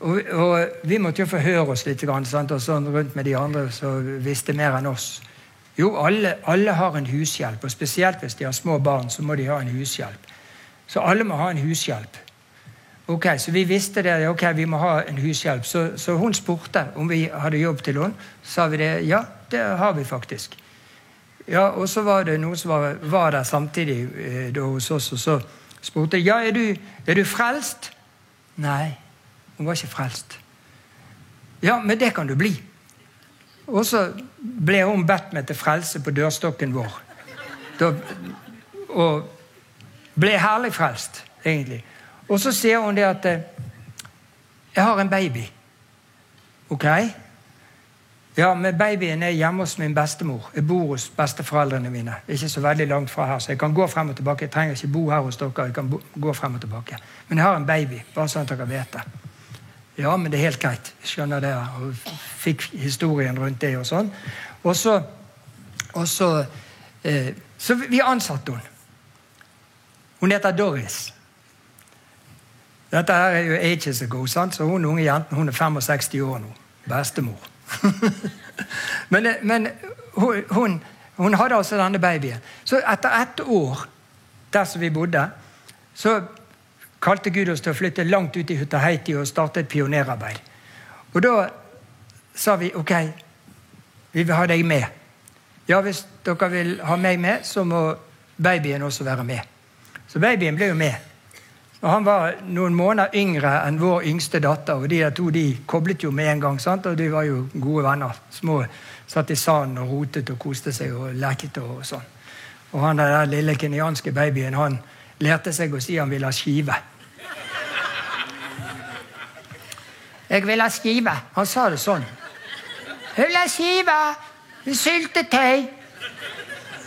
Og, og Vi måtte jo forhøre oss litt sant? og sånn rundt med de andre som visste mer enn oss. Jo, alle, alle, har en hushjelp, og spesielt hvis de har små barn, så må de ha en hushjelp. Så alle må ha en hushjelp. Ok, Så vi visste det, ok, vi må ha en hushjelp. Så, så hun spurte om vi hadde jobb til henne. Så sa vi det. Ja, det har vi faktisk. Ja, Og så var det noen som var, var der samtidig eh, da hos oss, og så spurte ja, er du, er frelst. Nei, hun var ikke frelst. Ja, men det kan du bli. Og så ble hun bedt med til frelse på dørstokken vår. Da, og ble herlig frelst, egentlig. Og så sier hun det at eh, 'Jeg har en baby'. Ok? Ja, men babyen er hjemme hos min bestemor. Jeg bor hos besteforeldrene mine. Ikke så veldig langt fra her, så jeg kan gå frem og tilbake. Jeg trenger ikke bo her hos dere. jeg kan gå frem og tilbake. Men jeg har en baby, bare sånn at dere vet det. Ja, men det er helt greit. Jeg skjønner det. Og fikk historien rundt det og sånn. Og så, og så, eh, så vi ansatte hun. Hun heter Doris. Dette her er jo ages ago, sant? så hun unge jenten hun er 65 år nå. Bestemor. *laughs* men, men hun, hun, hadde altså denne babyen. Så etter ett år der som vi bodde, så kalte Gud oss til å flytte langt ut i Hutaheiti og starte et pionerarbeid. Og da sa vi ok, vi vil ha deg med. Ja, hvis dere vil ha meg med, så må babyen også være med. Så babyen ble jo med. Og Han var noen måneder yngre enn vår yngste datter, og de to de koblet jo med en gang. Sant? Og de var jo gode venner. Små Satt i sanden og rotet og koste seg og leket og sånn. Og han der lille kenyanske babyen han lærte seg å si han ville ha skive. Jeg vil ha skive. Han sa det sånn. Jeg vil ha skive! Syltetøy!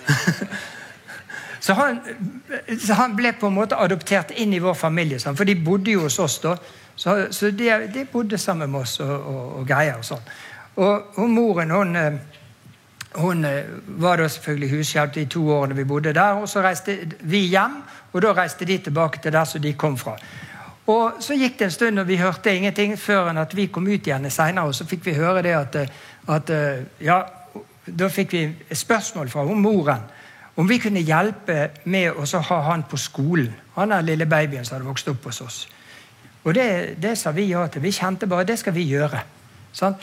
*laughs* Så han, så han, ble på en måte adoptert inn i vår familie, for de bodde jo hos oss. da. Så, så de, de, bodde sammen med oss og, og, og greier og sånn. Og, og, moren hun, eh, hun eh, var da selvfølgelig hushjelp de to årene vi bodde der. Og så reiste vi hjem, og da reiste de tilbake til der som de kom fra. Og Så gikk det en stund, og vi hørte ingenting før enn at vi kom ut igjen seinere. Og så fikk vi høre det at, eh, at ja, Da fikk vi et spørsmål fra hun moren om vi kunne hjelpe med å ha han på skolen. Han er lille babyen som hadde vokst opp hos oss. Og det, det sa vi ja til. Vi kjente bare det skal vi gjøre. Sånn?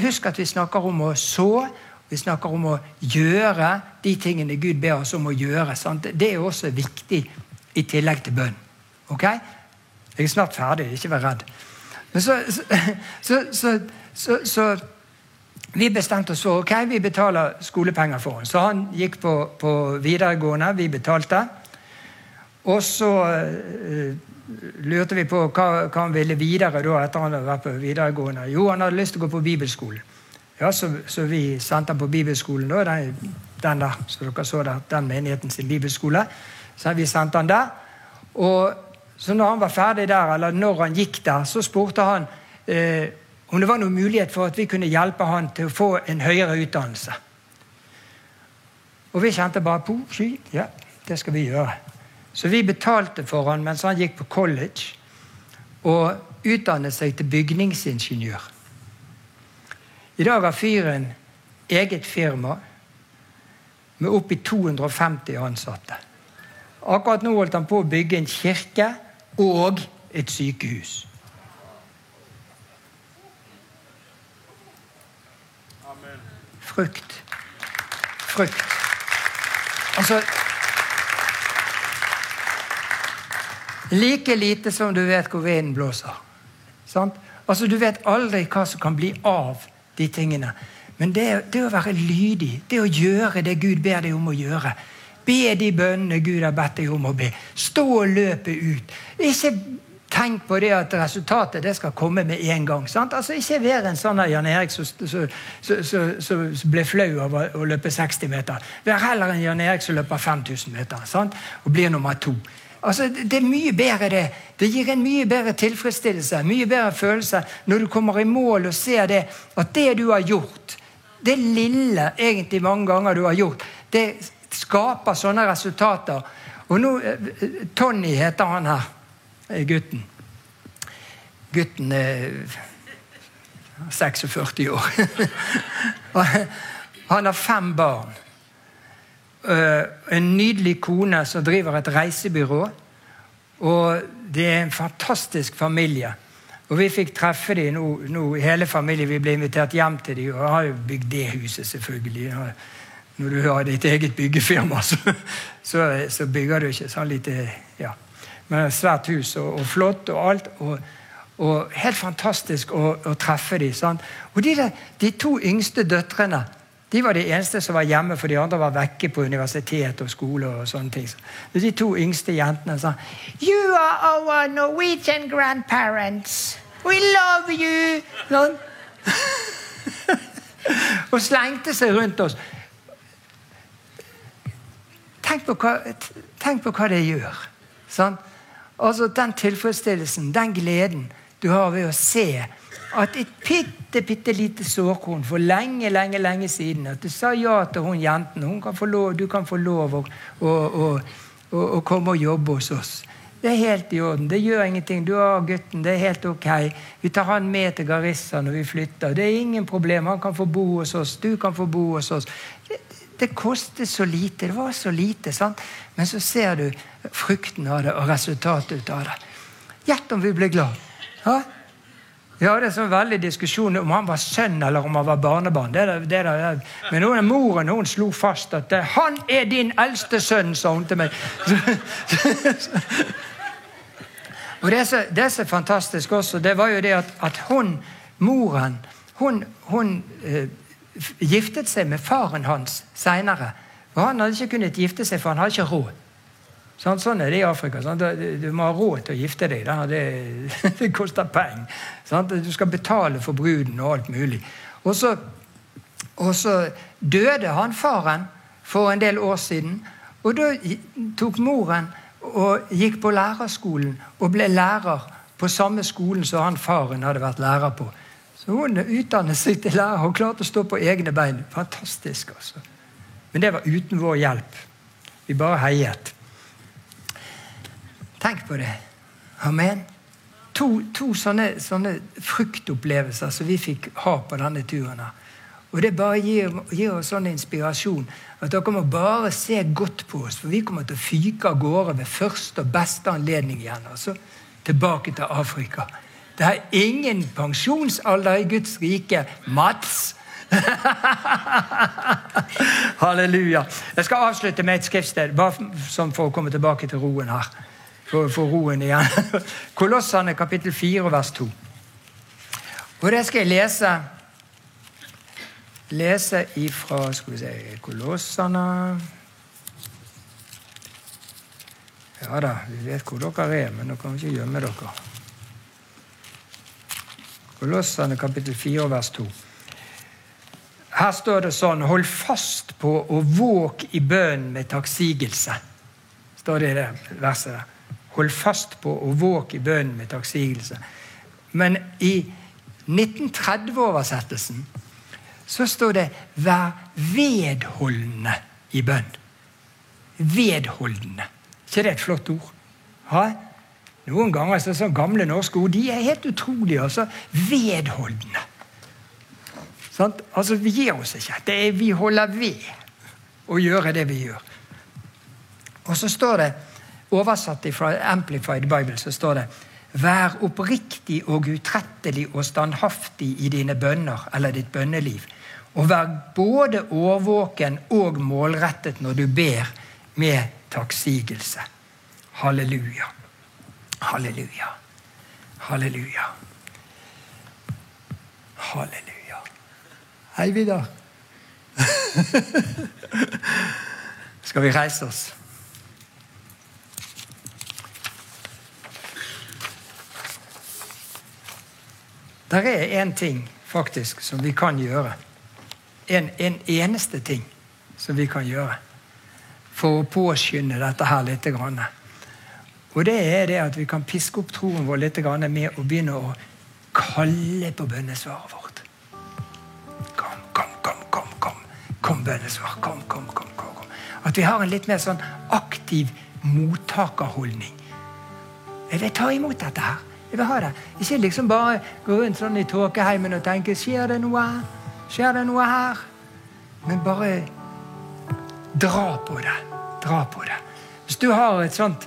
Husk at vi snakker om å så. Vi snakker om å gjøre de tingene Gud ber oss om å gjøre. Sant? Det er også viktig i tillegg til bønn. Ok? Jeg er snart ferdig, ikke vær redd. Men så, så, så, så vi bestemte oss for ok, vi betaler skolepenger for ham. Så han gikk på, på, videregående. Vi betalte. Og så uh, lurte vi på hva, hva, han ville videre da, etter han hadde vært på videregående. Jo, han hadde lyst til å gå på bibelskolen. Ja, Så, så vi sendte han på bibelskolen. da, den, den der, så dere så der, den menigheten sin bibelskole. Så vi sendte han der. Og så når han var ferdig der, eller når han gikk der, så spurte han eh, om det var noen mulighet for at vi kunne hjelpe han til å få en høyere utdannelse. Og vi kjente bare på ja, det skal vi gjøre. Så vi betalte for han mens han gikk på college og utdannet seg til bygningsingeniør. I dag har fyren eget firma med oppi 250 ansatte. Akkurat nå holdt han på å bygge en kirke og et sykehus. Frukt. Frukt. Altså Like lite som du vet hvor vinden blåser. Sant? Altså, Du vet aldri hva som kan bli av de tingene. Men det, det å være lydig, det å gjøre det Gud ber deg om å gjøre. Be de bønnene Gud har bedt deg om å be. Stå og løpe ut. Ikke tenk på det at resultatet det skal komme med en gang. Sant? Altså Ikke være en sånn Jan Erik som ble flau av å løpe 60 meter. Vær heller en Jan Erik som løper 5000 meter sant? og blir nummer to. Altså, Det er mye bedre, det. Det gir en mye bedre tilfredsstillelse, mye bedre følelse, når du kommer i mål og ser det, at det du har gjort, det lille egentlig mange ganger du har gjort, det skaper sånne resultater. Og nå, eh, Tony heter han her, gutten. Gutten er 46 år. *laughs* han har fem barn. Eh, en nydelig kone som driver et reisebyrå. Og det er en fantastisk familie. Og vi fikk treffe dem nå, nå, hele familien. Vi ble invitert hjem til dem. Og har jo bygd det huset, selvfølgelig. Når du har ditt eget byggefirma, *laughs* så, så, så bygger du ikke sånn lite ja. Et svært hus og, og flott og alt. Og, og helt fantastisk å, å treffe dem. Sånn. Og de, de to yngste døtrene de var de eneste som var hjemme, for de andre var vekke på universitet og skole. og sånne ting. De to yngste jentene sa You are our Norwegian grandparents. We love you! Sånn. *laughs* og slengte seg rundt oss. Tenk på hva, tenk på hva det gjør. Sånn? Altså Den tilfredsstillelsen, den gleden du har ved å se at et bitte, bitte lite sårkorn for lenge, lenge lenge siden At du sa ja til hun jenten. Hun kan få lov, du kan få lov å, å, å, å komme og jobbe hos oss. Det er helt i orden. Det gjør ingenting. Du har gutten. Det er helt ok. Vi tar han med til Garissa når vi flytter. Det er ingen problem. Han kan få bo hos oss. Du kan få bo hos oss. Det, koster så lite. Det var så lite. sant? Men så ser du frukten av det og resultatet ut av det. Gjett om vi blir glad. Ha? Vi hadde en sånn veldig diskusjon om han var sønn eller om han var barnebarn. Det der, det der. Men noen, moren hun slo fast at 'han er din eldste sønn', sa hun til meg. *laughs* Og det som er så fantastisk også, det var jo det at, at hun, moren, hun, hun eh, giftet seg med faren hans seinere. Og han hadde ikke kunnet gifte seg, for han hadde ikke råd. Sånn, sånn er det i Afrika. Sånn. Du må ha råd til å gifte deg. Det, *laughs* det koster penger. Sånn. Du skal betale for bruden og alt mulig. Og så, og så, døde han faren for en del år siden. Og da tok moren og gikk på lærerskolen og ble lærer på samme skolen som han faren hadde vært lærer på. Så hun utdannet seg til lærer og klarte å stå på egne bein. Fantastisk, altså. Men det var uten vår hjelp. Vi bare heiet. Tenk på det. Amen. To, to sånne, sånne, fruktopplevelser som vi fikk ha på denne turen. Og Det bare gir, gir, oss sånn inspirasjon at dere må bare se godt på oss. For vi kommer til å fyke av gårde ved første og beste anledning igjen. altså Tilbake til Afrika. Det er ingen pensjonsalder i Guds rike. Mats! *laughs* Halleluja. Jeg skal avslutte med et skriftsted, bare for å komme tilbake til roen her for, for roen igjen. *laughs* Kolossene kapittel 4 vers 2. Og det skal jeg lese lese ifra skal vi se, Kolossene Ja da, vi vet hvor dere er, men dere kan ikke gjemme dere. Kolossene kapittel 4 vers 2. Her står det sånn Hold fast på å våk i bønnen med takksigelse. Står det i det verset der. Hold fast på å våk i bønnen med takksigelse. Men i 1930-oversettelsen så står det 'vær vedholdende i bønn'. Vedholdende. ikke det et flott ord? Ha? Noen ganger så sånn gamle norske ord de er helt utrolige. altså Vedholdende. Sånn? Altså, Vi gir oss ikke. Det er, vi holder ved å gjøre det vi gjør. Og så står det Oversatt fra Amplified Bible så står det Vær oppriktig og utrettelig og standhaftig i dine bønner eller ditt bønneliv. Og vær både årvåken og målrettet når du ber med takksigelse. Halleluja. Halleluja. Halleluja. Halleluja. Hei, Vidar. *laughs* Skal vi reise oss? Det er én ting faktisk som vi kan gjøre. En, en, eneste ting som vi kan gjøre for å påskynde dette her litt. Og det er det at vi kan piske opp troen vår litt med å begynne å kalle på bønnesvaret vårt. Kom, kom, kom, kom, kom. Kom, bønnesvar. Kom, kom, kom, kom. kom. At vi har en litt mer sånn aktiv mottakerholdning. Jeg vil ta imot dette her. Jeg vil ha det. Ikke liksom bare gå rundt sånn i tåkeheimen og tenke Skjer det noe? Skjer det noe her? Men bare dra på det. Dra på det. Hvis du har et sånt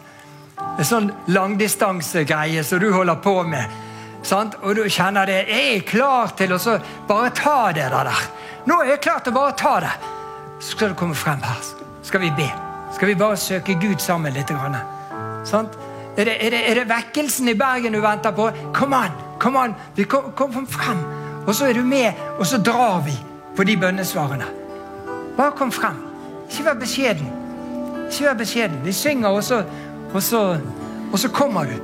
en sånn langdistansegreie som du holder på med, sant? og du kjenner det Jeg er klar til å bare ta det der. Nå er jeg klar til å bare ta det. Så skal du komme frem her. Skal vi be. Skal vi bare søke Gud sammen litt? Sant? Er det, er, det, er det, vekkelsen i Bergen du venter på? Kom an! Kom an! Vi kom, kom frem! Og så er du med, og så drar vi på de bønnesvarene. Bare kom frem. Ikke vær beskjeden. Ikke vær beskjeden. Vi synger, og så, og så, og så kommer du.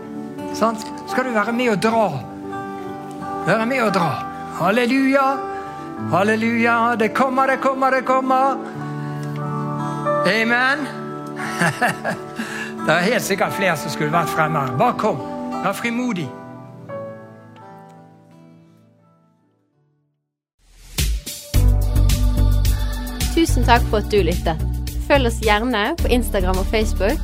Sant? Skal du være med og dra. Være med og dra. Halleluja! Halleluja! Det kommer, det kommer, det kommer. Amen. *laughs* Det er helt sikkert flere som skulle vært fremme. Bare kom. Vær frimodig. Tusen takk for at du lyttet. Følg oss gjerne på Instagram og Facebook,